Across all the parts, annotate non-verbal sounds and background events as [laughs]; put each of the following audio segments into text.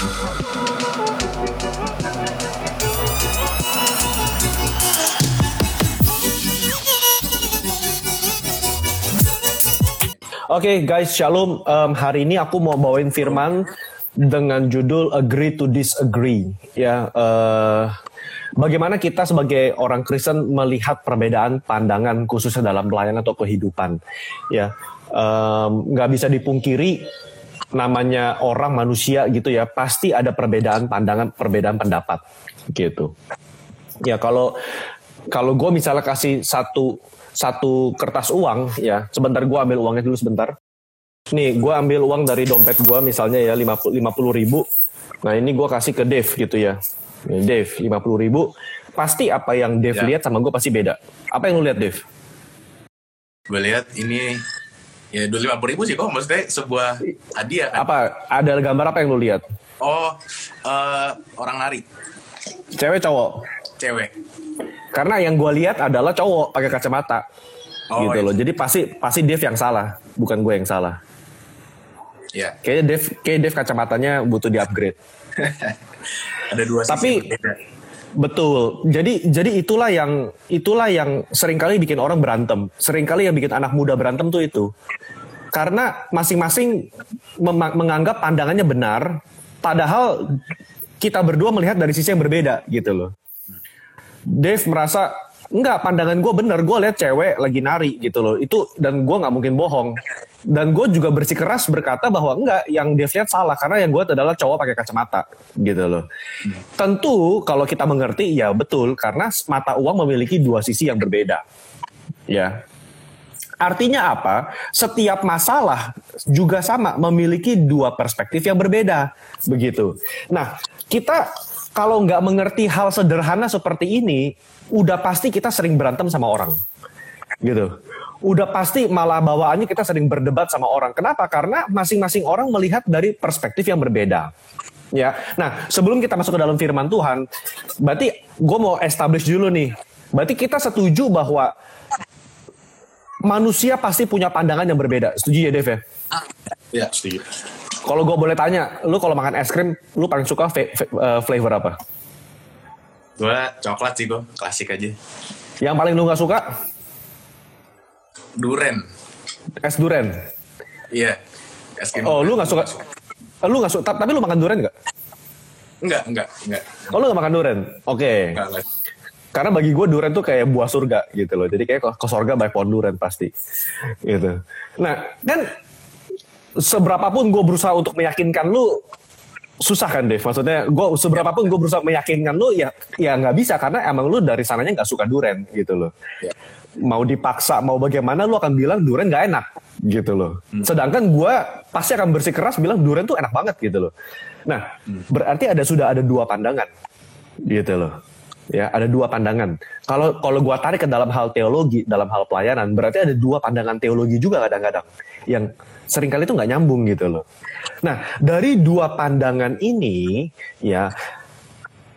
Oke okay, guys, shalom. Um, hari ini aku mau bawain firman dengan judul Agree to Disagree. Ya, uh, bagaimana kita sebagai orang Kristen melihat perbedaan pandangan khususnya dalam pelayanan atau kehidupan. Ya, nggak um, bisa dipungkiri namanya orang manusia gitu ya, pasti ada perbedaan pandangan, perbedaan pendapat. Gitu. Ya kalau kalau gue misalnya kasih satu satu kertas uang ya sebentar gue ambil uangnya dulu sebentar. Nih gue ambil uang dari dompet gue misalnya ya lima puluh ribu. Nah ini gue kasih ke Dev gitu ya. Dev lima puluh ribu. Pasti apa yang Dev ya. lihat sama gue pasti beda. Apa yang lu lihat Dev gue lihat ini ya dua lima puluh ribu sih kok maksudnya sebuah hadiah kan? apa ada gambar apa yang lu lihat oh uh, orang nari cewek cowok cewek karena yang gue lihat adalah cowok pakai kacamata. Oh, gitu iya. loh. Jadi pasti pasti Dev yang salah, bukan gue yang salah. Iya. Yeah. Kayaknya Dev kayak Dev kacamatanya butuh di-upgrade. [laughs] Ada dua sisi Tapi betul. Jadi jadi itulah yang itulah yang sering kali bikin orang berantem. Seringkali yang bikin anak muda berantem tuh itu. Karena masing-masing menganggap pandangannya benar, padahal kita berdua melihat dari sisi yang berbeda gitu loh. Dave merasa enggak pandangan gue bener gue lihat cewek lagi nari gitu loh itu dan gue nggak mungkin bohong dan gue juga bersikeras berkata bahwa enggak yang Dave lihat salah karena yang gue adalah cowok pakai kacamata gitu loh hmm. tentu kalau kita mengerti ya betul karena mata uang memiliki dua sisi yang berbeda ya Artinya apa? Setiap masalah juga sama memiliki dua perspektif yang berbeda, begitu. Nah, kita kalau nggak mengerti hal sederhana seperti ini, udah pasti kita sering berantem sama orang. Gitu. Udah pasti malah bawaannya kita sering berdebat sama orang. Kenapa? Karena masing-masing orang melihat dari perspektif yang berbeda. Ya. Nah, sebelum kita masuk ke dalam firman Tuhan, berarti gue mau establish dulu nih. Berarti kita setuju bahwa manusia pasti punya pandangan yang berbeda. Setuju ya, Dev ya? Ya, setuju. Kalau gue boleh tanya, lu kalau makan es krim, lu paling suka uh, flavor apa? Gue coklat sih gue, klasik aja. Yang paling lu gak suka? Duren. Es duren? Iya. Es krim. Oh, lu gak suka? Lu gak suka? Tapi lu makan duren gak? Enggak, enggak, enggak. Oh, lu gak makan duren? Oke. Okay. Karena bagi gue duren tuh kayak buah surga gitu loh. Jadi kayak ke surga banyak pohon duren pasti. Gitu. Nah, kan seberapapun gue berusaha untuk meyakinkan lu susah kan deh maksudnya gue seberapapun gue berusaha meyakinkan lu ya ya nggak bisa karena emang lu dari sananya nggak suka duren gitu loh ya. Mau dipaksa mau bagaimana lu akan bilang duren nggak enak gitu loh hmm. sedangkan gue pasti akan bersikeras bilang duren tuh enak banget gitu loh nah hmm. berarti ada sudah ada dua pandangan gitu loh ya ada dua pandangan kalau kalau gue tarik ke dalam hal teologi dalam hal pelayanan berarti ada dua pandangan teologi juga kadang-kadang yang sering kali itu nggak nyambung gitu loh. Nah, dari dua pandangan ini ya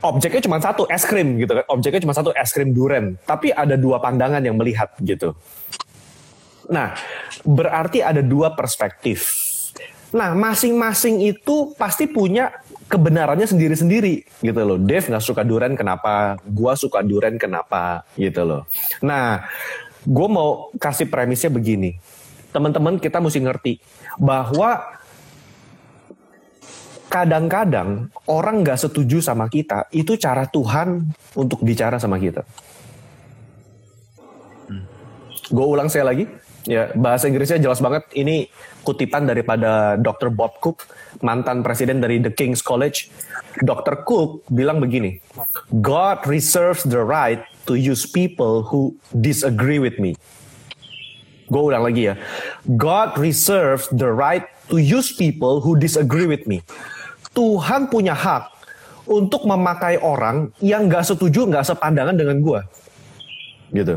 objeknya cuma satu es krim gitu kan. Objeknya cuma satu es krim duren, tapi ada dua pandangan yang melihat gitu. Nah, berarti ada dua perspektif. Nah, masing-masing itu pasti punya kebenarannya sendiri-sendiri gitu loh. Dev nggak suka duren kenapa? Gua suka duren kenapa? Gitu loh. Nah, gue mau kasih premisnya begini teman-teman kita mesti ngerti bahwa kadang-kadang orang nggak setuju sama kita itu cara Tuhan untuk bicara sama kita. Gue ulang saya lagi, ya bahasa Inggrisnya jelas banget. Ini kutipan daripada Dr. Bob Cook, mantan presiden dari The King's College. Dr. Cook bilang begini, God reserves the right to use people who disagree with me. Gue ulang lagi ya. God reserves the right to use people who disagree with me. Tuhan punya hak untuk memakai orang yang gak setuju, gak sepandangan dengan gue. Gitu.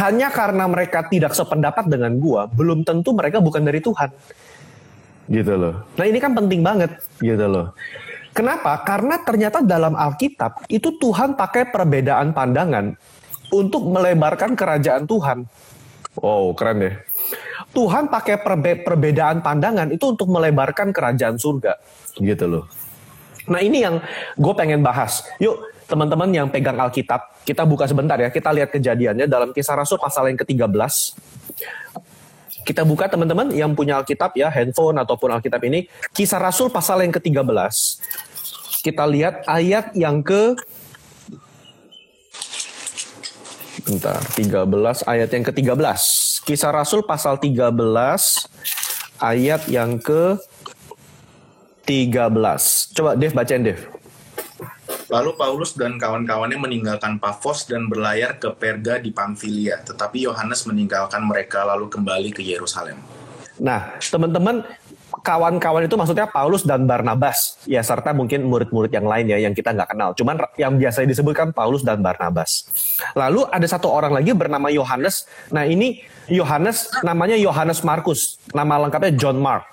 Hanya karena mereka tidak sependapat dengan gue, belum tentu mereka bukan dari Tuhan. Gitu loh. Nah ini kan penting banget. Gitu loh. Kenapa? Karena ternyata dalam Alkitab itu Tuhan pakai perbedaan pandangan untuk melebarkan kerajaan Tuhan Oh, keren deh. Tuhan pakai perbe perbedaan pandangan itu untuk melebarkan kerajaan surga, gitu loh. Nah ini yang gue pengen bahas. Yuk teman-teman yang pegang Alkitab, kita buka sebentar ya, kita lihat kejadiannya dalam kisah Rasul pasal yang ke-13. Kita buka teman-teman yang punya Alkitab ya, handphone ataupun Alkitab ini, kisah Rasul pasal yang ke-13. Kita lihat ayat yang ke Bentar, 13 ayat yang ke-13. Kisah Rasul pasal 13 ayat yang ke 13. Coba Dev bacain Dev. Lalu Paulus dan kawan-kawannya meninggalkan Pafos dan berlayar ke Perga di Pamfilia, tetapi Yohanes meninggalkan mereka lalu kembali ke Yerusalem. Nah, teman-teman, kawan-kawan itu maksudnya Paulus dan Barnabas, ya serta mungkin murid-murid yang lain ya yang kita nggak kenal. Cuman yang biasa disebutkan Paulus dan Barnabas. Lalu ada satu orang lagi bernama Yohanes. Nah ini Yohanes namanya Yohanes Markus, nama lengkapnya John Mark.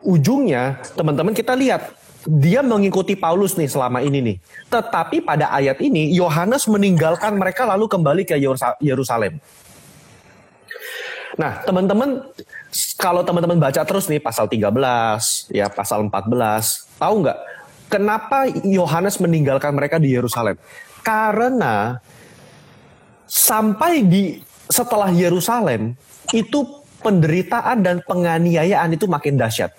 Ujungnya teman-teman kita lihat dia mengikuti Paulus nih selama ini nih. Tetapi pada ayat ini Yohanes meninggalkan mereka lalu kembali ke Yerusalem. Nah, teman-teman kalau teman-teman baca terus nih pasal 13, ya pasal 14, tahu nggak kenapa Yohanes meninggalkan mereka di Yerusalem? Karena sampai di setelah Yerusalem itu penderitaan dan penganiayaan itu makin dahsyat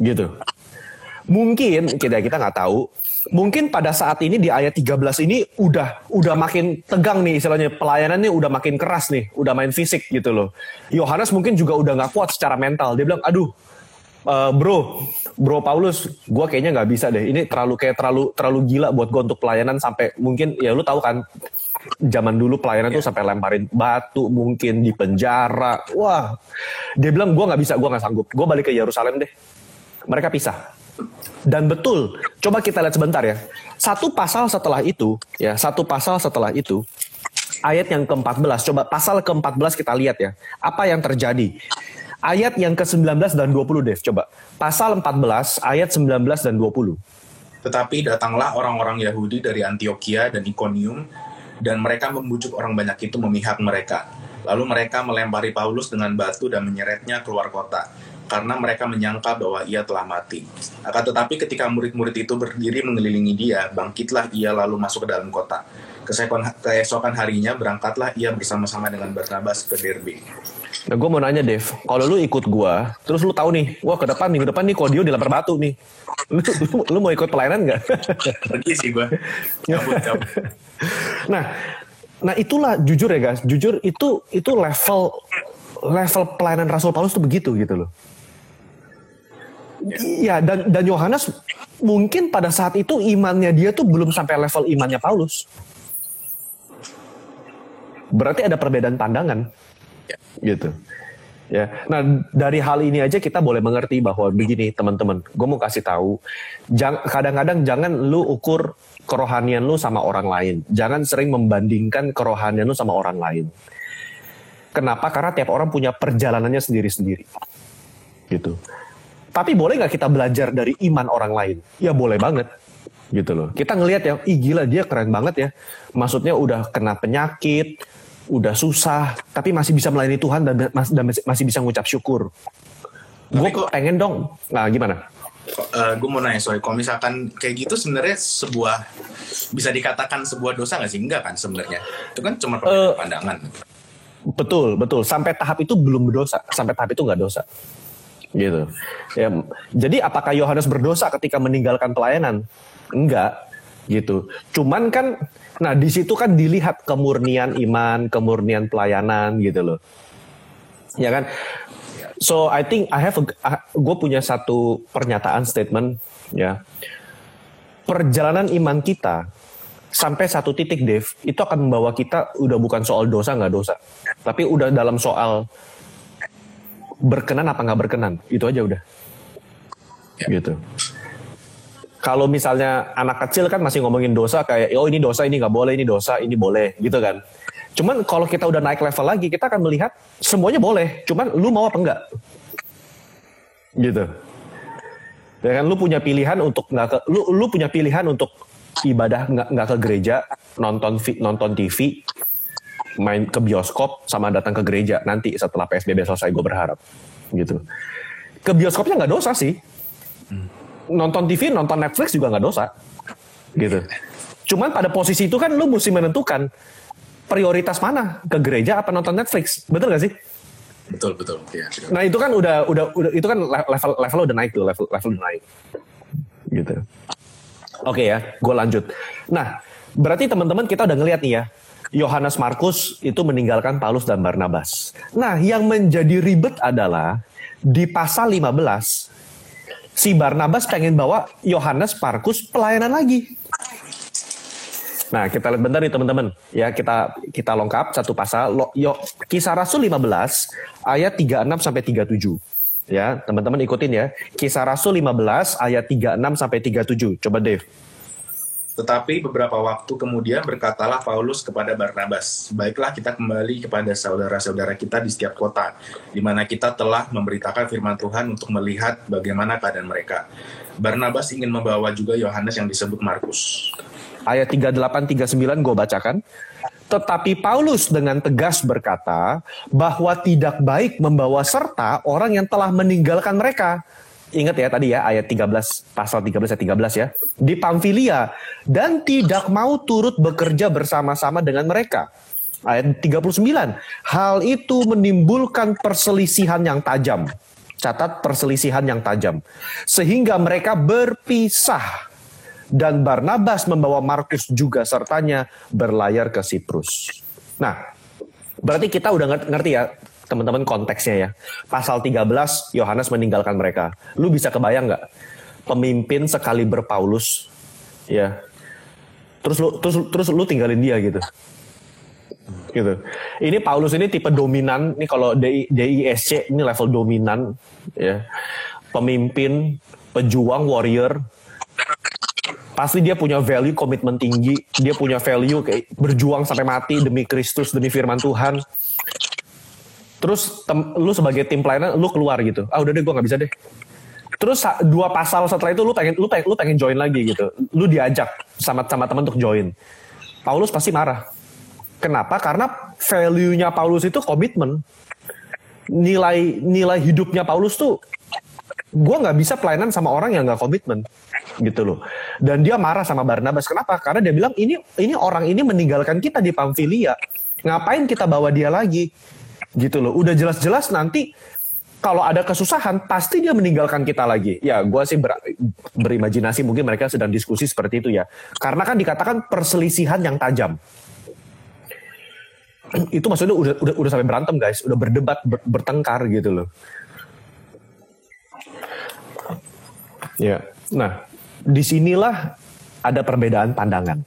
gitu. Mungkin kita kita nggak tahu. Mungkin pada saat ini di ayat 13 ini udah udah makin tegang nih istilahnya pelayanan nih udah makin keras nih, udah main fisik gitu loh. Yohanes mungkin juga udah nggak kuat secara mental. Dia bilang, aduh, uh, bro, bro Paulus, gue kayaknya nggak bisa deh. Ini terlalu kayak terlalu terlalu gila buat gue untuk pelayanan sampai mungkin ya lu tahu kan zaman dulu pelayanan tuh sampai lemparin batu mungkin di penjara. Wah, dia bilang gue nggak bisa, gue nggak sanggup. Gue balik ke Yerusalem deh mereka pisah. Dan betul, coba kita lihat sebentar ya. Satu pasal setelah itu, ya, satu pasal setelah itu, ayat yang ke-14, coba pasal ke-14 kita lihat ya. Apa yang terjadi? Ayat yang ke-19 dan 20, Dev, coba. Pasal 14, ayat 19 dan 20. Tetapi datanglah orang-orang Yahudi dari Antioquia dan Iconium, dan mereka membujuk orang banyak itu memihak mereka. Lalu mereka melempari Paulus dengan batu dan menyeretnya keluar kota karena mereka menyangka bahwa ia telah mati. Akan tetapi ketika murid-murid itu berdiri mengelilingi dia, bangkitlah ia lalu masuk ke dalam kota. Keesokan, harinya berangkatlah ia bersama-sama dengan Barnabas ke Derbe. Nah, gue mau nanya Dev, kalau lu ikut gue, terus lu tahu nih, wah ke depan minggu depan nih Kodio dilempar batu nih, lu, [laughs] lu, lu mau ikut pelayanan nggak? [laughs] Pergi sih gue. [laughs] nah, nah itulah jujur ya guys, jujur itu itu level level pelayanan Rasul Paulus tuh begitu gitu loh. Iya dan dan Yohanes mungkin pada saat itu imannya dia tuh belum sampai level imannya Paulus. Berarti ada perbedaan pandangan. Gitu. Ya. Nah, dari hal ini aja kita boleh mengerti bahwa begini, teman-teman. Gue mau kasih tahu, kadang-kadang jangan lu ukur kerohanian lu sama orang lain. Jangan sering membandingkan kerohanian lu sama orang lain. Kenapa? Karena tiap orang punya perjalanannya sendiri-sendiri. Gitu. Tapi boleh nggak kita belajar dari iman orang lain? Ya boleh banget gitu loh. Kita ngelihat ya, ih gila dia keren banget ya. Maksudnya udah kena penyakit, udah susah, tapi masih bisa melayani Tuhan dan, dan masih bisa ngucap syukur. Gue pengen dong. Nah gimana? Uh, gue mau nanya sorry, kalau misalkan kayak gitu sebenarnya sebuah bisa dikatakan sebuah dosa nggak sih? Enggak kan sebenarnya? Itu kan cuma uh, pandangan. Betul, betul. Sampai tahap itu belum berdosa. Sampai tahap itu nggak dosa gitu. Ya, jadi apakah Yohanes berdosa ketika meninggalkan pelayanan? Enggak, gitu. Cuman kan, nah di situ kan dilihat kemurnian iman, kemurnian pelayanan gitu loh. Ya kan? So I think I have, gue punya satu pernyataan statement ya. Perjalanan iman kita sampai satu titik, Dev, itu akan membawa kita udah bukan soal dosa nggak dosa, tapi udah dalam soal berkenan apa nggak berkenan? Itu aja udah. Ya. gitu. Kalau misalnya anak kecil kan masih ngomongin dosa kayak oh ini dosa ini nggak boleh ini dosa ini boleh gitu kan. Cuman kalau kita udah naik level lagi kita akan melihat semuanya boleh cuman lu mau apa enggak gitu. Ya kan lu punya pilihan untuk nggak ke lu lu punya pilihan untuk ibadah nggak nggak ke gereja nonton nonton TV main ke bioskop sama datang ke gereja nanti setelah PSBB selesai gue berharap gitu. Ke bioskopnya nggak dosa sih. Nonton TV, nonton Netflix juga nggak dosa. Gitu. Cuman pada posisi itu kan lu mesti menentukan prioritas mana ke gereja apa nonton Netflix. Betul gak sih? Betul betul. Ya, Nah itu kan udah udah udah itu kan level level udah naik tuh level level udah naik. Gitu. Oke ya, gue lanjut. Nah berarti teman-teman kita udah ngeliat nih ya. Yohanes Markus itu meninggalkan Paulus dan Barnabas. Nah, yang menjadi ribet adalah di pasal 15 si Barnabas pengen bawa Yohanes Markus pelayanan lagi. Nah, kita lihat bentar nih teman-teman. Ya, kita kita lengkap satu pasal. Lo, yo, Kisah Rasul 15 ayat 36 sampai 37. Ya, teman-teman ikutin ya. Kisah Rasul 15 ayat 36 sampai 37. Coba Dave. Tetapi beberapa waktu kemudian berkatalah Paulus kepada Barnabas, "Baiklah kita kembali kepada saudara-saudara kita di setiap kota, di mana kita telah memberitakan firman Tuhan untuk melihat bagaimana keadaan mereka." Barnabas ingin membawa juga Yohanes yang disebut Markus. Ayat 38-39 gue bacakan. Tetapi Paulus dengan tegas berkata bahwa tidak baik membawa serta orang yang telah meninggalkan mereka. Ingat ya tadi ya ayat 13 pasal 13 ayat 13 ya. Di Pamfilia dan tidak mau turut bekerja bersama-sama dengan mereka. Ayat 39. Hal itu menimbulkan perselisihan yang tajam. Catat perselisihan yang tajam. Sehingga mereka berpisah dan Barnabas membawa Markus juga sertanya berlayar ke Siprus. Nah, berarti kita udah ngerti ya teman-teman konteksnya ya. Pasal 13 Yohanes meninggalkan mereka. Lu bisa kebayang nggak pemimpin sekali berpaulus ya. Terus lu terus terus lu tinggalin dia gitu. Gitu. Ini Paulus ini tipe dominan. Ini kalau DI, DISC ini level dominan ya. Pemimpin, pejuang, warrior, pasti dia punya value komitmen tinggi dia punya value kayak berjuang sampai mati demi Kristus demi firman Tuhan terus tem, lu sebagai tim pelayanan lu keluar gitu. Ah udah deh gue nggak bisa deh. Terus dua pasal setelah itu lu pengen lu pengen lu pengen join lagi gitu. Lu diajak sama sama teman untuk join. Paulus pasti marah. Kenapa? Karena value-nya Paulus itu komitmen nilai nilai hidupnya Paulus tuh gue nggak bisa pelayanan sama orang yang nggak komitmen gitu loh. Dan dia marah sama Barnabas. Kenapa? Karena dia bilang ini ini orang ini meninggalkan kita di Pamfilia. Ngapain kita bawa dia lagi gitu loh. Udah jelas-jelas nanti kalau ada kesusahan pasti dia meninggalkan kita lagi. Ya gue sih ber, berimajinasi mungkin mereka sedang diskusi seperti itu ya. Karena kan dikatakan perselisihan yang tajam. [clears throat] Itu maksudnya udah udah udah sampai berantem guys. Udah berdebat ber, bertengkar gitu loh. Ya. Nah di sinilah ada perbedaan pandangan.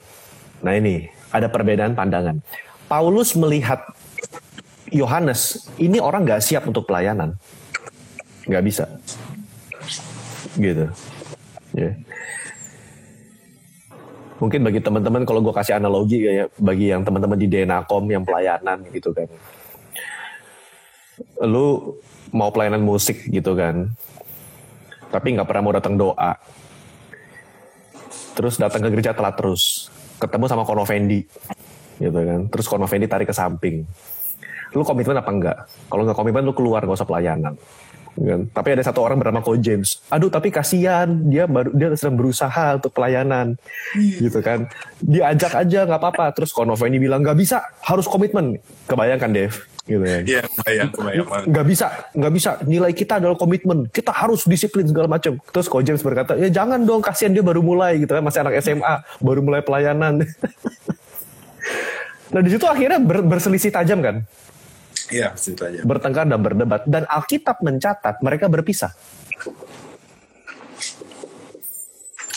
Nah ini. Ada perbedaan pandangan. Paulus melihat Yohanes ini orang nggak siap untuk pelayanan. Nggak bisa. Gitu. Ya. Mungkin bagi teman-teman kalau gue kasih analogi ya bagi yang teman-teman di Denakom yang pelayanan gitu kan. Lu mau pelayanan musik gitu kan. Tapi nggak pernah mau datang doa. Terus datang ke gereja telat terus. Ketemu sama Kono Fendi gitu kan. Terus Kono Fendi tarik ke samping lu komitmen apa enggak? Kalau nggak komitmen lu keluar nggak usah pelayanan. Kan? Tapi ada satu orang bernama Ko James. Aduh tapi kasihan dia baru dia sedang berusaha untuk pelayanan, gitu kan. Diajak aja nggak apa-apa. Terus Konovo ini bilang nggak bisa, harus komitmen. Kebayangkan Dev, gitu kan. Iya, kebayang, kebayang. Nggak bisa, nggak bisa. Nilai kita adalah komitmen. Kita harus disiplin segala macam. Terus Ko James berkata, ya jangan dong, kasihan dia baru mulai gitu kan, masih anak SMA, baru mulai pelayanan. [laughs] nah di situ akhirnya ber, berselisih tajam kan. Iya, situ aja. Bertengkar dan berdebat. Dan Alkitab mencatat mereka berpisah.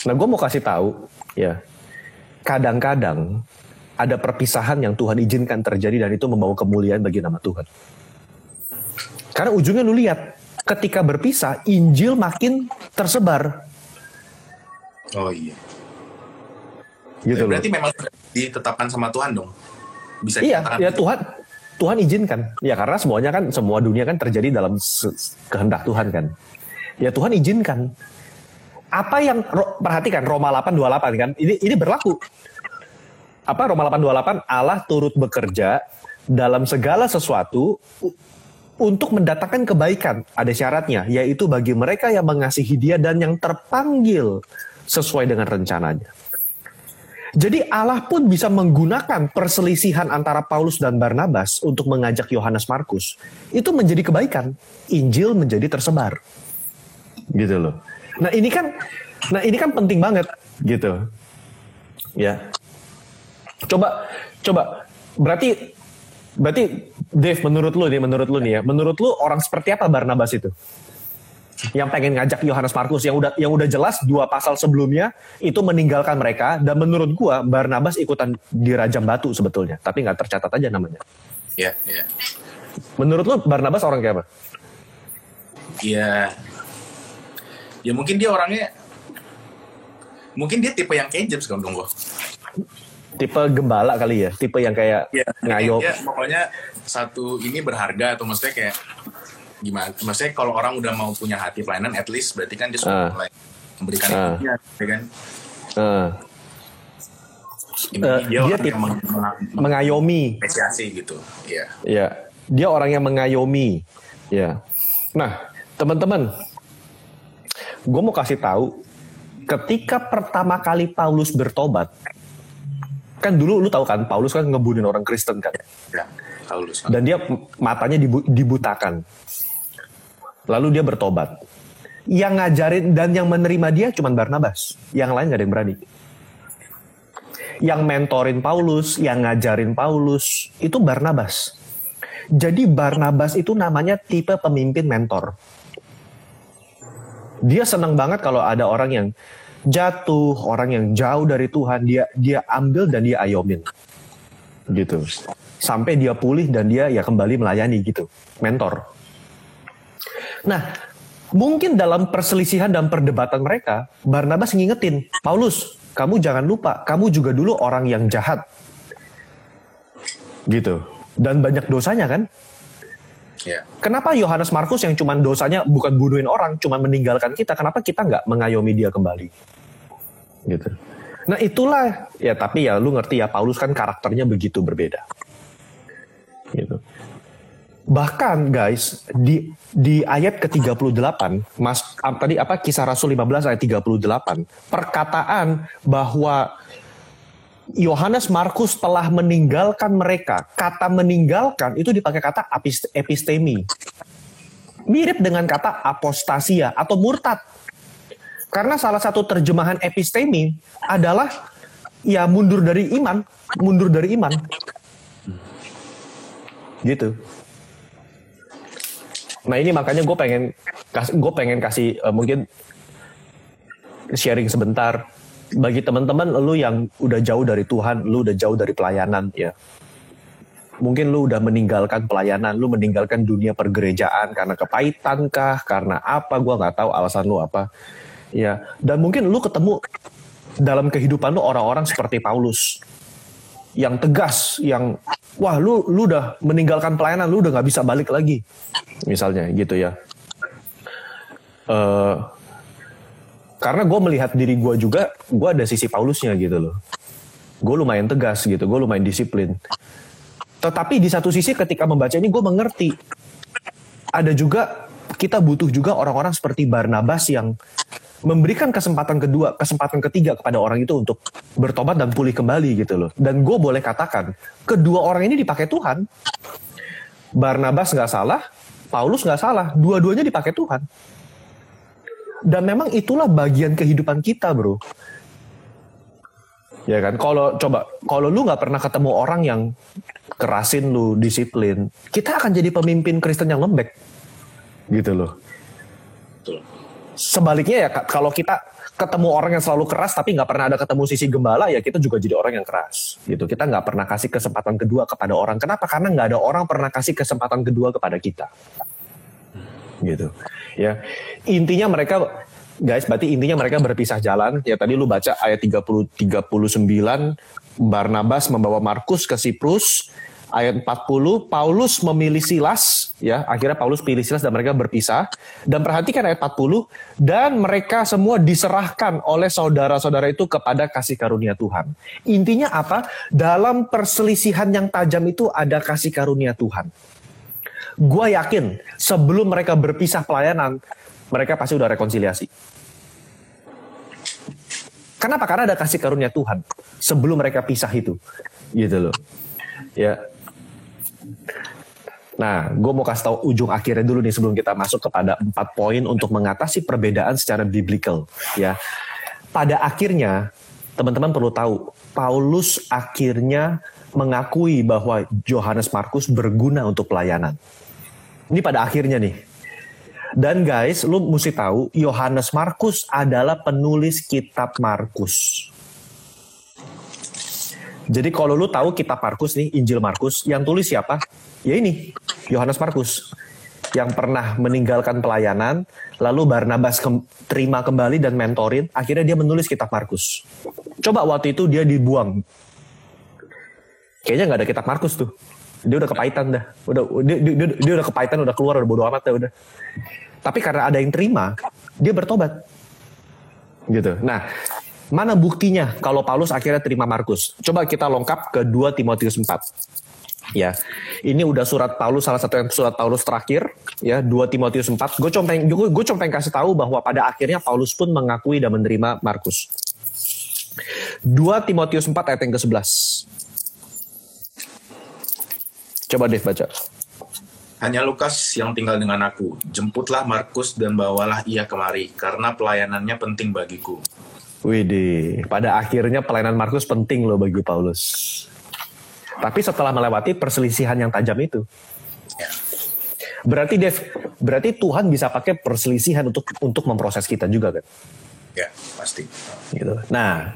Nah, gue mau kasih tahu, ya, kadang-kadang ada perpisahan yang Tuhan izinkan terjadi dan itu membawa kemuliaan bagi nama Tuhan. Karena ujungnya lu lihat, ketika berpisah, Injil makin tersebar. Oh iya. Gitu ya, berarti loh. memang ditetapkan sama Tuhan dong. Bisa iya, ya Tuhan Tuhan izinkan. Ya karena semuanya kan semua dunia kan terjadi dalam kehendak Tuhan kan. Ya Tuhan izinkan. Apa yang perhatikan Roma 8:28 kan. Ini ini berlaku. Apa Roma 8:28 Allah turut bekerja dalam segala sesuatu untuk mendatangkan kebaikan. Ada syaratnya, yaitu bagi mereka yang mengasihi dia dan yang terpanggil sesuai dengan rencananya. Jadi Allah pun bisa menggunakan perselisihan antara Paulus dan Barnabas untuk mengajak Yohanes Markus. Itu menjadi kebaikan. Injil menjadi tersebar. Gitu loh. Nah, ini kan nah ini kan penting banget gitu. Ya. Coba coba berarti berarti Dave menurut lu nih menurut lu nih ya, menurut lu orang seperti apa Barnabas itu? Yang pengen ngajak Yohanes Markus yang udah yang udah jelas dua pasal sebelumnya itu meninggalkan mereka dan menurut gua Barnabas ikutan dirajam batu sebetulnya tapi nggak tercatat aja namanya. Iya, iya. Menurut lu Barnabas orang kayak apa? Iya. Ya mungkin dia orangnya mungkin dia tipe yang kayak James kalau gua. Tipe gembala kali ya, tipe yang kayak ya, ngayo. Ya, pokoknya satu ini berharga atau maksudnya kayak gimana? Maksudnya kalau orang udah mau punya hati pelayanan, at least berarti kan dia sudah Ah. mulai memberikan hidupnya, ya kan? Ini Eh, dia, dia orang tip- yang meng- meng- mengayomi. mengapresiasi gitu. Iya. Ya, dia orang yang mengayomi. Ya. Nah, teman-teman, gue mau kasih tahu, ketika pertama kali Paulus bertobat, kan dulu lu tahu kan, Paulus kan ngebunuh orang Kristen kan, Ya, Paulus. Dan dia matanya dibu- dibutakan. Lalu dia bertobat. Yang ngajarin dan yang menerima dia cuma Barnabas, yang lain gak ada yang berani. Yang mentorin Paulus, yang ngajarin Paulus, itu Barnabas. Jadi Barnabas itu namanya tipe pemimpin mentor. Dia senang banget kalau ada orang yang jatuh, orang yang jauh dari Tuhan, dia dia ambil dan dia ayomin. Gitu. Sampai dia pulih dan dia ya kembali melayani gitu. Mentor. Nah, mungkin dalam perselisihan dan perdebatan mereka, Barnabas ngingetin, Paulus, kamu jangan lupa, kamu juga dulu orang yang jahat. Gitu. Dan banyak dosanya kan? Ya. Kenapa Yohanes Markus yang cuman dosanya bukan bunuhin orang, cuman meninggalkan kita, kenapa kita nggak mengayomi dia kembali? Gitu. Nah itulah, ya tapi ya lu ngerti ya, Paulus kan karakternya begitu berbeda. Gitu. Bahkan guys, di di ayat ke-38, Mas ah, tadi apa kisah Rasul 15 ayat 38, perkataan bahwa Yohanes Markus telah meninggalkan mereka. Kata meninggalkan itu dipakai kata epistemi. Mirip dengan kata apostasia atau murtad. Karena salah satu terjemahan epistemi adalah ya mundur dari iman, mundur dari iman. Gitu. Nah ini makanya gue pengen gue pengen kasih eh, mungkin sharing sebentar bagi teman-teman lu yang udah jauh dari Tuhan, lu udah jauh dari pelayanan ya. Mungkin lu udah meninggalkan pelayanan, lu meninggalkan dunia pergerejaan karena kepahitan kah, karena apa gua nggak tahu alasan lu apa. Ya, dan mungkin lu ketemu dalam kehidupan lu orang-orang seperti Paulus yang tegas, yang wah lu lu udah meninggalkan pelayanan, lu udah nggak bisa balik lagi, misalnya gitu ya. Eh karena gue melihat diri gue juga, gue ada sisi Paulusnya gitu loh. Gue lumayan tegas gitu, gue lumayan disiplin. Tetapi di satu sisi ketika membaca ini gue mengerti. Ada juga, kita butuh juga orang-orang seperti Barnabas yang memberikan kesempatan kedua, kesempatan ketiga kepada orang itu untuk bertobat dan pulih kembali gitu loh. Dan gue boleh katakan, kedua orang ini dipakai Tuhan. Barnabas nggak salah, Paulus nggak salah, dua-duanya dipakai Tuhan. Dan memang itulah bagian kehidupan kita, bro. Ya kan, kalau coba, kalau lu nggak pernah ketemu orang yang kerasin lu, disiplin, kita akan jadi pemimpin Kristen yang lembek, gitu loh. Sebaliknya ya, ka- kalau kita ketemu orang yang selalu keras tapi nggak pernah ada ketemu sisi gembala ya kita juga jadi orang yang keras gitu. Kita nggak pernah kasih kesempatan kedua kepada orang. Kenapa? Karena nggak ada orang pernah kasih kesempatan kedua kepada kita gitu. Ya intinya mereka guys berarti intinya mereka berpisah jalan. Ya tadi lu baca ayat 30 39 Barnabas membawa Markus ke Siprus ayat 40 Paulus memilih Silas ya. Akhirnya Paulus pilih Silas dan mereka berpisah. Dan perhatikan ayat 40 dan mereka semua diserahkan oleh saudara-saudara itu kepada kasih karunia Tuhan. Intinya apa? Dalam perselisihan yang tajam itu ada kasih karunia Tuhan. Gue yakin sebelum mereka berpisah pelayanan mereka pasti udah rekonsiliasi. Kenapa? Karena ada kasih karunia Tuhan sebelum mereka pisah itu, gitu loh. Ya, Nah, gue mau kasih tahu ujung akhirnya dulu nih sebelum kita masuk kepada empat poin untuk mengatasi perbedaan secara biblical. Ya, pada akhirnya teman-teman perlu tahu Paulus akhirnya mengakui bahwa Yohanes Markus berguna untuk pelayanan. Ini pada akhirnya nih. Dan guys, lu mesti tahu Yohanes Markus adalah penulis kitab Markus. Jadi kalau lu tahu kitab Markus nih, Injil Markus, yang tulis siapa? Ya ini, Yohanes Markus. Yang pernah meninggalkan pelayanan, lalu Barnabas ke terima kembali dan mentorin, akhirnya dia menulis kitab Markus. Coba waktu itu dia dibuang. Kayaknya nggak ada kitab Markus tuh. Dia udah kepahitan dah. Udah dia, dia, dia udah kepahitan, udah keluar, udah bodo amat dah udah. Tapi karena ada yang terima, dia bertobat. Gitu. Nah, Mana buktinya kalau Paulus akhirnya terima Markus? Coba kita lengkap ke 2 Timotius 4. Ya, ini udah surat Paulus salah satu yang surat Paulus terakhir ya 2 Timotius 4. Gue cuma pengen gue cuma pengen kasih tahu bahwa pada akhirnya Paulus pun mengakui dan menerima Markus. 2 Timotius 4 ayat yang ke-11. Coba deh baca. Hanya Lukas yang tinggal dengan aku. Jemputlah Markus dan bawalah ia kemari, karena pelayanannya penting bagiku. Widih, pada akhirnya pelayanan Markus penting loh bagi Paulus. Tapi setelah melewati perselisihan yang tajam itu. Berarti Dev, berarti Tuhan bisa pakai perselisihan untuk untuk memproses kita juga kan? Ya, pasti. Gitu. Nah,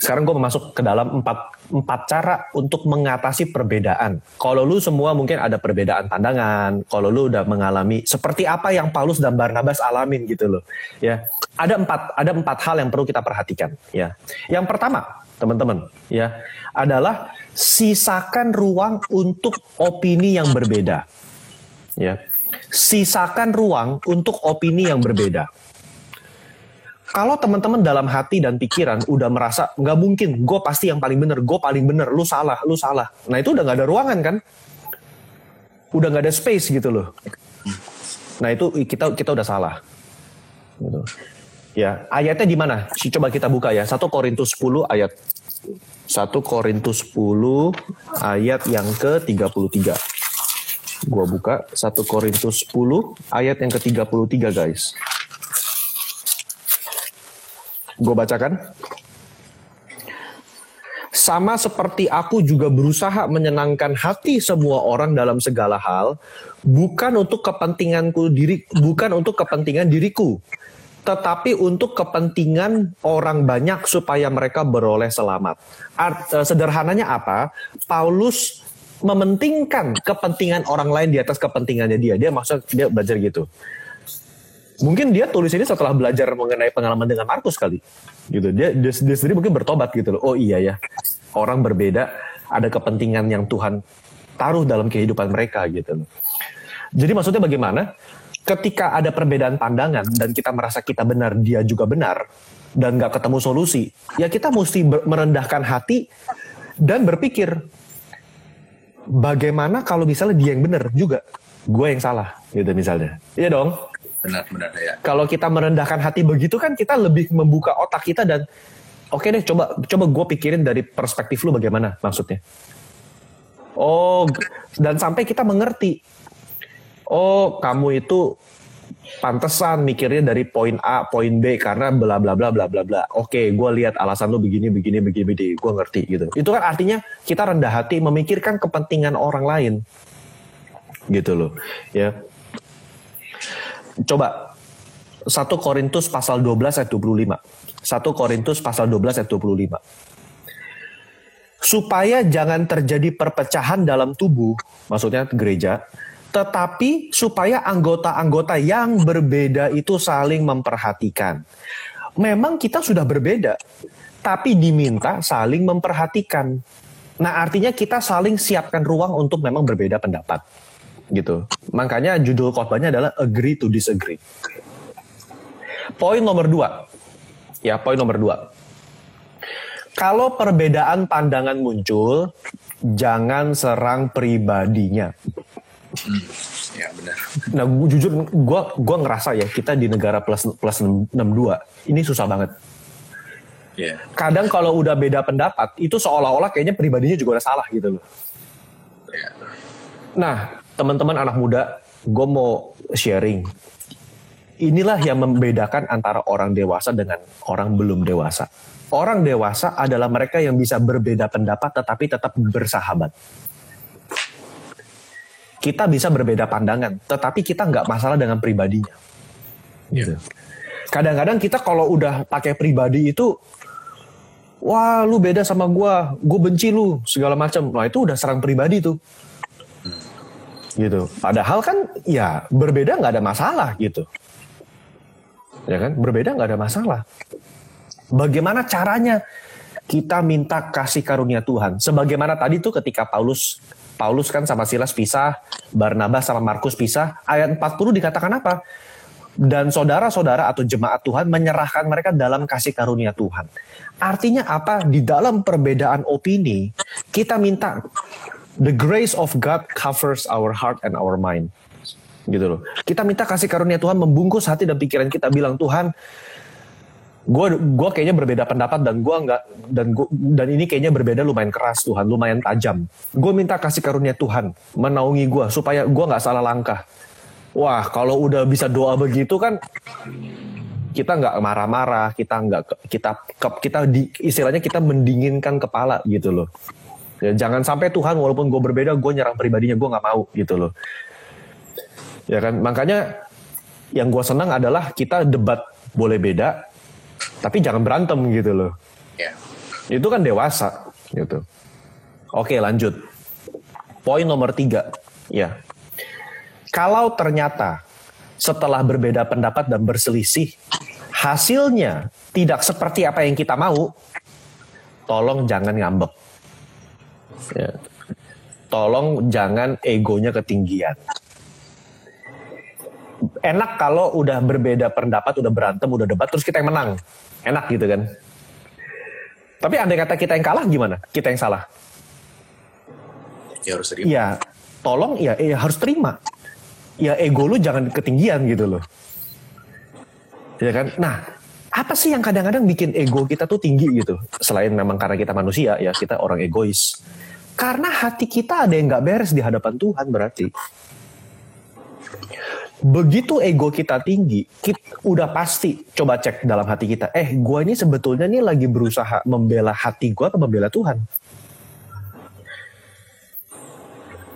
sekarang gue masuk ke dalam empat empat cara untuk mengatasi perbedaan. Kalau lu semua mungkin ada perbedaan pandangan, kalau lu udah mengalami seperti apa yang Paulus dan Barnabas alamin gitu loh. Ya, ada empat ada empat hal yang perlu kita perhatikan. Ya, yang pertama teman-teman ya adalah sisakan ruang untuk opini yang berbeda. Ya, sisakan ruang untuk opini yang berbeda kalau teman-teman dalam hati dan pikiran udah merasa nggak mungkin, gue pasti yang paling bener, gue paling bener, lu salah, lu salah. Nah itu udah nggak ada ruangan kan? Udah nggak ada space gitu loh. Nah itu kita kita udah salah. Gitu. Ya ayatnya di mana? Coba kita buka ya. 1 Korintus 10 ayat 1 Korintus 10 ayat yang ke 33. Gua buka 1 Korintus 10 ayat yang ke 33 guys. Gue bacakan. Sama seperti aku juga berusaha menyenangkan hati semua orang dalam segala hal, bukan untuk kepentinganku diri, bukan untuk kepentingan diriku, tetapi untuk kepentingan orang banyak supaya mereka beroleh selamat. Art, uh, sederhananya apa? Paulus mementingkan kepentingan orang lain di atas kepentingannya dia. Dia maksud dia belajar gitu mungkin dia tulis ini setelah belajar mengenai pengalaman dengan Markus kali. Gitu. Dia, dia sendiri mungkin bertobat gitu loh. Oh iya ya orang berbeda. Ada kepentingan yang Tuhan taruh dalam kehidupan mereka gitu loh. Jadi maksudnya bagaimana? Ketika ada perbedaan pandangan dan kita merasa kita benar dia juga benar dan nggak ketemu solusi ya kita mesti merendahkan hati dan berpikir bagaimana kalau misalnya dia yang benar juga gue yang salah gitu misalnya. Iya dong benar-benar ya. Kalau kita merendahkan hati begitu kan kita lebih membuka otak kita dan oke okay deh coba coba gue pikirin dari perspektif lu bagaimana maksudnya. Oh dan sampai kita mengerti. Oh kamu itu pantesan mikirnya dari poin A, poin B karena bla bla bla bla bla bla. Oke, gue lihat alasan lu begini begini begini begini, gue ngerti gitu. Itu kan artinya kita rendah hati memikirkan kepentingan orang lain, gitu loh, ya. Coba 1 Korintus pasal 12 ayat 25. 1 Korintus pasal 12 ayat 25. Supaya jangan terjadi perpecahan dalam tubuh, maksudnya gereja, tetapi supaya anggota-anggota yang berbeda itu saling memperhatikan. Memang kita sudah berbeda, tapi diminta saling memperhatikan. Nah, artinya kita saling siapkan ruang untuk memang berbeda pendapat. Gitu. Makanya judul khotbahnya adalah agree to disagree. Poin nomor dua. Ya, poin nomor dua. Kalau perbedaan pandangan muncul, jangan serang pribadinya. Hmm, ya benar. Nah, gua, jujur gue gua ngerasa ya kita di negara plus plus 62 ini susah banget. Yeah. Kadang kalau udah beda pendapat itu seolah-olah kayaknya pribadinya juga udah salah gitu loh. Yeah. Nah, teman-teman anak muda, gue mau sharing. Inilah yang membedakan antara orang dewasa dengan orang belum dewasa. Orang dewasa adalah mereka yang bisa berbeda pendapat tetapi tetap bersahabat kita bisa berbeda pandangan, tetapi kita nggak masalah dengan pribadinya. Gitu. Kadang-kadang kita kalau udah pakai pribadi itu, wah lu beda sama gua, gue benci lu segala macam. Nah itu udah serang pribadi tuh. Gitu. Padahal kan ya berbeda nggak ada masalah gitu. Ya kan, berbeda nggak ada masalah. Bagaimana caranya kita minta kasih karunia Tuhan? Sebagaimana tadi tuh ketika Paulus Paulus kan sama Silas pisah, Barnabas sama Markus pisah. Ayat 40 dikatakan apa? Dan saudara-saudara atau jemaat Tuhan menyerahkan mereka dalam kasih karunia Tuhan. Artinya apa? Di dalam perbedaan opini, kita minta the grace of God covers our heart and our mind. Gitu loh. Kita minta kasih karunia Tuhan membungkus hati dan pikiran kita bilang Tuhan, gue gue kayaknya berbeda pendapat dan gue nggak dan gua, dan ini kayaknya berbeda lumayan keras Tuhan lumayan tajam gue minta kasih karunia Tuhan menaungi gue supaya gue nggak salah langkah wah kalau udah bisa doa begitu kan kita nggak marah-marah kita nggak kita kita di, istilahnya kita mendinginkan kepala gitu loh ya, jangan sampai Tuhan walaupun gue berbeda gue nyerang pribadinya gue nggak mau gitu loh ya kan makanya yang gue senang adalah kita debat boleh beda tapi jangan berantem gitu loh. Yeah. Itu kan dewasa gitu. Oke lanjut. Poin nomor tiga, ya. Kalau ternyata setelah berbeda pendapat dan berselisih, hasilnya tidak seperti apa yang kita mau, tolong jangan ngambek. Ya. Tolong jangan egonya ketinggian enak kalau udah berbeda pendapat, udah berantem, udah debat, terus kita yang menang. Enak gitu kan. Tapi andai kata kita yang kalah gimana? Kita yang salah. Ya harus terima. Ya, tolong ya, ya harus terima. Ya ego lu jangan ketinggian gitu loh. Ya kan? Nah, apa sih yang kadang-kadang bikin ego kita tuh tinggi gitu? Selain memang karena kita manusia ya, kita orang egois. Karena hati kita ada yang nggak beres di hadapan Tuhan berarti begitu ego kita tinggi, kita udah pasti coba cek dalam hati kita. Eh, gue ini sebetulnya nih lagi berusaha membela hati gue atau membela Tuhan?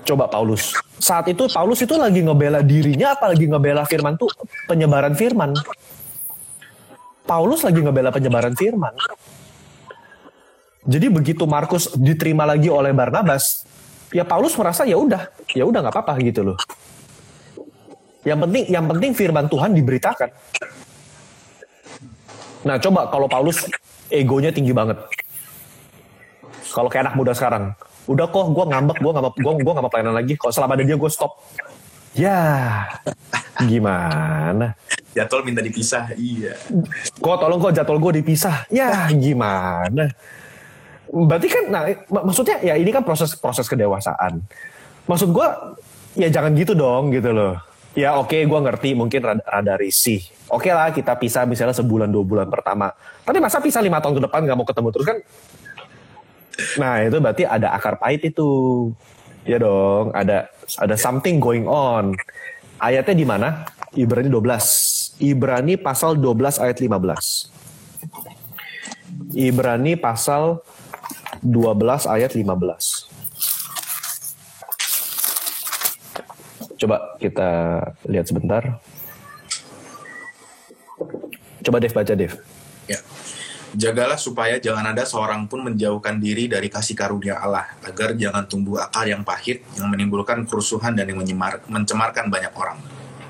Coba Paulus. Saat itu Paulus itu lagi ngebela dirinya apa lagi ngebela firman tuh penyebaran firman. Paulus lagi ngebela penyebaran firman. Jadi begitu Markus diterima lagi oleh Barnabas, ya Paulus merasa ya udah, ya udah nggak apa-apa gitu loh. Yang penting yang penting firman Tuhan diberitakan. Nah, coba kalau Paulus egonya tinggi banget. Kalau kayak anak muda sekarang, udah kok gue ngambek, gue nggak gue gue nggak mau pelayanan lagi. Kalau selama ada dia gue stop. Ya, gimana? Jadwal minta dipisah, iya. Kok tolong kok jadwal gue dipisah. Ya, gimana? Berarti kan, nah, maksudnya ya ini kan proses proses kedewasaan. Maksud gue, ya jangan gitu dong gitu loh Ya oke, okay, gue ngerti mungkin rada, rada risih. Oke okay lah kita pisah misalnya sebulan dua bulan pertama. Tapi masa pisah lima tahun ke depan nggak mau ketemu terus kan? Nah itu berarti ada akar pahit itu. Ya dong, ada ada something going on. Ayatnya di mana? Ibrani 12. Ibrani pasal 12 ayat 15. Ibrani pasal 12 ayat 15. Coba kita lihat sebentar. Coba Dev baca Dev. Ya. Jagalah supaya jangan ada seorang pun menjauhkan diri dari kasih karunia Allah, agar jangan tumbuh akal yang pahit, yang menimbulkan kerusuhan dan yang menyemar, mencemarkan banyak orang.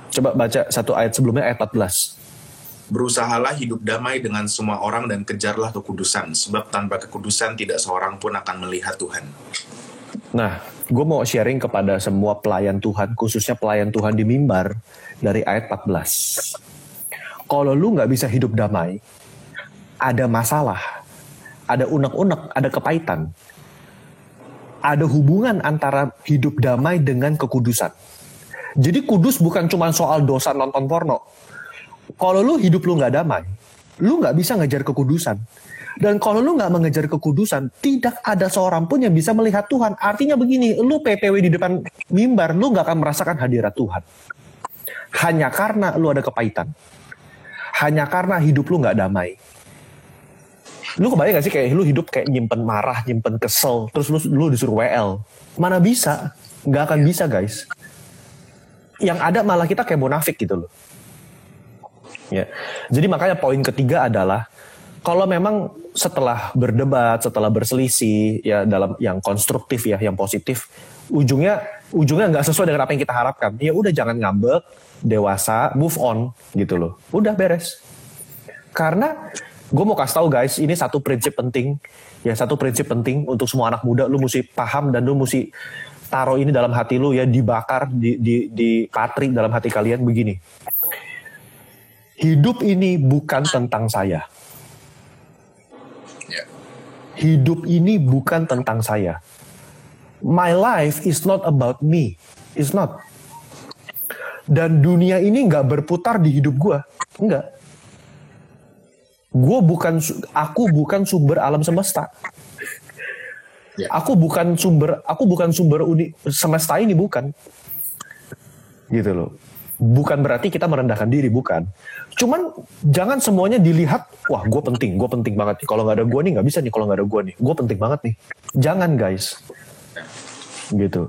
Coba baca satu ayat sebelumnya, ayat 14. Berusahalah hidup damai dengan semua orang dan kejarlah kekudusan, sebab tanpa kekudusan tidak seorang pun akan melihat Tuhan. Nah, gue mau sharing kepada semua pelayan Tuhan, khususnya pelayan Tuhan di mimbar, dari ayat 14. Kalau lu nggak bisa hidup damai, ada masalah, ada unek-unek, ada kepahitan, ada hubungan antara hidup damai dengan kekudusan. Jadi kudus bukan cuma soal dosa nonton porno, kalau lu hidup lu nggak damai, lu nggak bisa ngejar kekudusan. Dan kalau lu nggak mengejar kekudusan, tidak ada seorang pun yang bisa melihat Tuhan. Artinya begini, lu PPW di depan mimbar, lu nggak akan merasakan hadirat Tuhan. Hanya karena lu ada kepahitan. Hanya karena hidup lu nggak damai. Lu kebayang gak sih kayak lu hidup kayak nyimpen marah, nyimpen kesel, terus lu, lu disuruh WL. Mana bisa? Nggak akan bisa guys. Yang ada malah kita kayak bonafik gitu loh. Ya. Jadi makanya poin ketiga adalah kalau memang setelah berdebat, setelah berselisih ya dalam yang konstruktif ya, yang positif, ujungnya ujungnya nggak sesuai dengan apa yang kita harapkan. Ya udah jangan ngambek, dewasa, move on gitu loh. Udah beres. Karena gue mau kasih tahu guys, ini satu prinsip penting, ya satu prinsip penting untuk semua anak muda, lu mesti paham dan lu mesti taruh ini dalam hati lu ya dibakar, di, di, di patri dalam hati kalian begini hidup ini bukan tentang saya. Ya. Hidup ini bukan tentang saya. My life is not about me. It's not. Dan dunia ini nggak berputar di hidup gue. Enggak. Gue bukan, aku bukan sumber alam semesta. Ya. Aku bukan sumber, aku bukan sumber uni, semesta ini bukan. Gitu loh bukan berarti kita merendahkan diri, bukan. Cuman jangan semuanya dilihat, wah gue penting, gue penting banget nih. Kalau nggak ada gue nih nggak bisa nih kalau nggak ada gue nih. Gue penting banget nih. Jangan guys, gitu.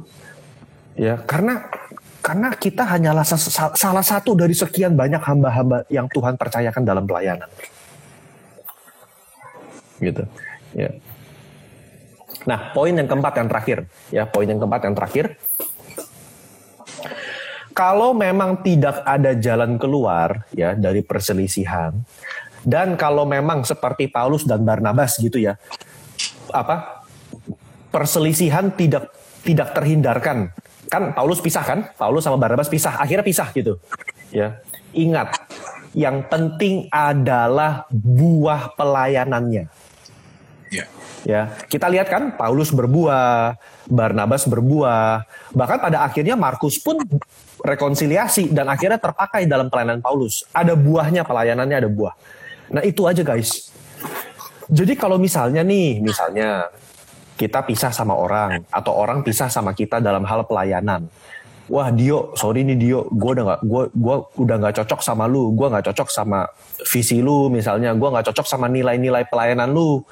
Ya karena karena kita hanyalah salah satu dari sekian banyak hamba-hamba yang Tuhan percayakan dalam pelayanan. Gitu. Ya. Nah, poin yang keempat yang terakhir, ya poin yang keempat yang terakhir kalau memang tidak ada jalan keluar ya dari perselisihan dan kalau memang seperti Paulus dan Barnabas gitu ya apa perselisihan tidak tidak terhindarkan. Kan Paulus pisah kan? Paulus sama Barnabas pisah akhirnya pisah gitu ya. Ingat yang penting adalah buah pelayanannya. Ya. Ya kita lihat kan Paulus berbuah Barnabas berbuah bahkan pada akhirnya Markus pun rekonsiliasi dan akhirnya terpakai dalam pelayanan Paulus. Ada buahnya pelayanannya ada buah. Nah itu aja guys. Jadi kalau misalnya nih, misalnya kita pisah sama orang atau orang pisah sama kita dalam hal pelayanan. Wah Dio, sorry nih Dio, gue udah gak, gua, gua udah nggak cocok sama lu, gue nggak cocok sama visi lu misalnya, gue nggak cocok sama nilai-nilai pelayanan lu.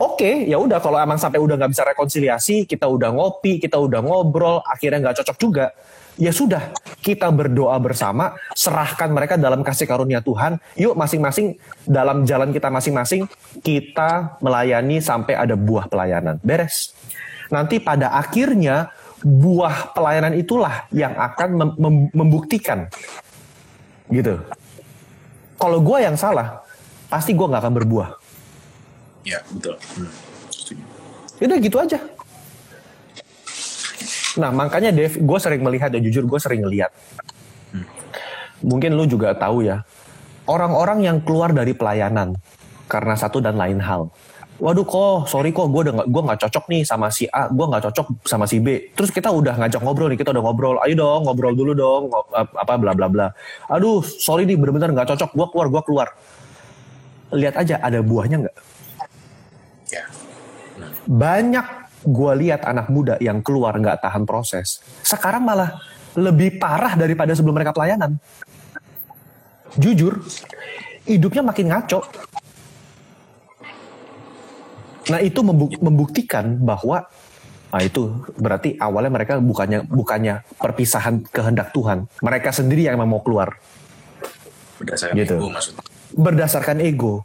Oke, okay, ya udah kalau emang sampai udah nggak bisa rekonsiliasi, kita udah ngopi, kita udah ngobrol, akhirnya nggak cocok juga ya sudah kita berdoa bersama serahkan mereka dalam kasih karunia Tuhan. Yuk masing-masing dalam jalan kita masing-masing kita melayani sampai ada buah pelayanan. Beres. Nanti pada akhirnya buah pelayanan itulah yang akan mem mem membuktikan. Gitu. Kalau gue yang salah pasti gue nggak akan berbuah. Ya betul. Hmm. udah gitu aja Nah makanya Dev, gue sering melihat ya jujur gue sering ngeliat. Hmm. Mungkin lu juga tahu ya, orang-orang yang keluar dari pelayanan karena satu dan lain hal. Waduh kok, sorry kok, gue udah gak, gue nggak cocok nih sama si A, gue nggak cocok sama si B. Terus kita udah ngajak ngobrol nih, kita udah ngobrol, ayo dong ngobrol dulu dong, apa bla bla bla. Aduh, sorry nih bener-bener nggak cocok, gue keluar, gue keluar. Lihat aja ada buahnya nggak? Ya. Banyak gue lihat anak muda yang keluar nggak tahan proses, sekarang malah lebih parah daripada sebelum mereka pelayanan. Jujur, hidupnya makin ngaco. Nah itu membuktikan bahwa Nah itu berarti awalnya mereka bukannya bukannya perpisahan kehendak Tuhan. Mereka sendiri yang mau keluar. Berdasarkan gitu. ego maksudnya. Berdasarkan ego.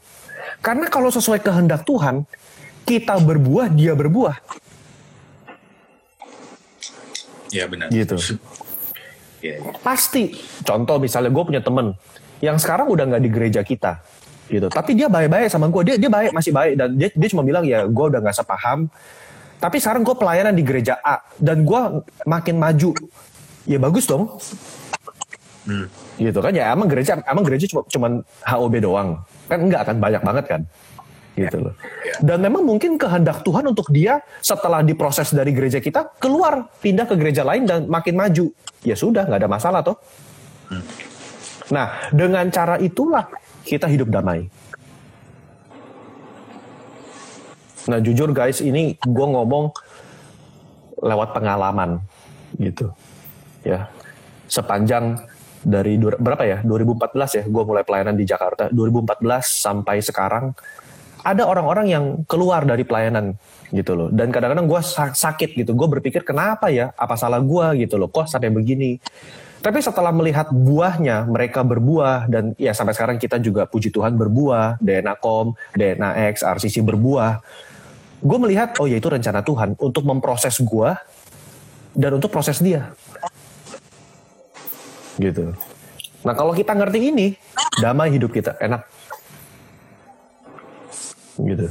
Karena kalau sesuai kehendak Tuhan, kita berbuah, dia berbuah. Iya benar. Gitu. ya, ya. Pasti. Contoh misalnya gue punya temen yang sekarang udah nggak di gereja kita gitu tapi dia baik-baik sama gue dia dia baik masih baik dan dia dia cuma bilang ya gue udah nggak sepaham tapi sekarang gue pelayanan di gereja A dan gue makin maju ya bagus dong hmm. gitu kan ya emang gereja emang gereja cuma cuman HOB doang kan enggak kan banyak banget kan gitu loh ya. dan memang mungkin kehendak Tuhan untuk dia setelah diproses dari gereja kita keluar pindah ke gereja lain dan makin maju ya sudah nggak ada masalah toh hmm. nah dengan cara itulah kita hidup damai. Nah jujur guys, ini gue ngomong lewat pengalaman gitu, ya. Sepanjang dari berapa ya 2014 ya gue mulai pelayanan di Jakarta 2014 sampai sekarang ada orang-orang yang keluar dari pelayanan gitu loh dan kadang-kadang gue sakit gitu gue berpikir kenapa ya apa salah gue gitu loh kok sampai begini tapi setelah melihat buahnya, mereka berbuah dan ya sampai sekarang kita juga puji Tuhan berbuah, DNA Com, DNA X, RCC berbuah. Gue melihat oh ya itu rencana Tuhan untuk memproses gue dan untuk proses dia. Gitu. Nah kalau kita ngerti ini, damai hidup kita, enak. Gitu.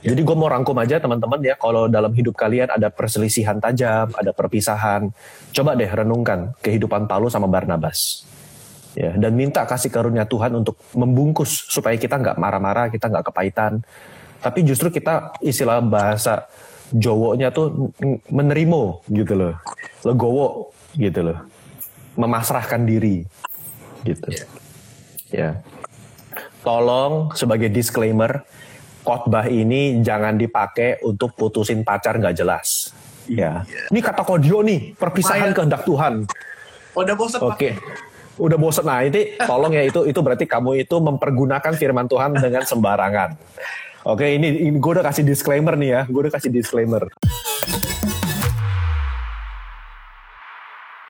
Jadi gue mau rangkum aja teman-teman ya, kalau dalam hidup kalian ada perselisihan tajam, ada perpisahan, coba deh renungkan kehidupan Paulus sama Barnabas. Ya, dan minta kasih karunia Tuhan untuk membungkus supaya kita nggak marah-marah, kita nggak kepahitan. Tapi justru kita istilah bahasa Jowonya tuh menerimo gitu loh, legowo gitu loh, memasrahkan diri gitu. Ya, tolong sebagai disclaimer, khotbah ini jangan dipakai untuk putusin pacar nggak jelas. Ya. Iya. Ini kata kodio nih, perpisahan kehendak Tuhan. Udah bosan. Oke. Okay. Udah bosan. Nah, ini tolong ya itu itu berarti kamu itu mempergunakan firman Tuhan dengan sembarangan. Oke, okay, ini, ini gue udah kasih disclaimer nih ya. Gue udah kasih disclaimer.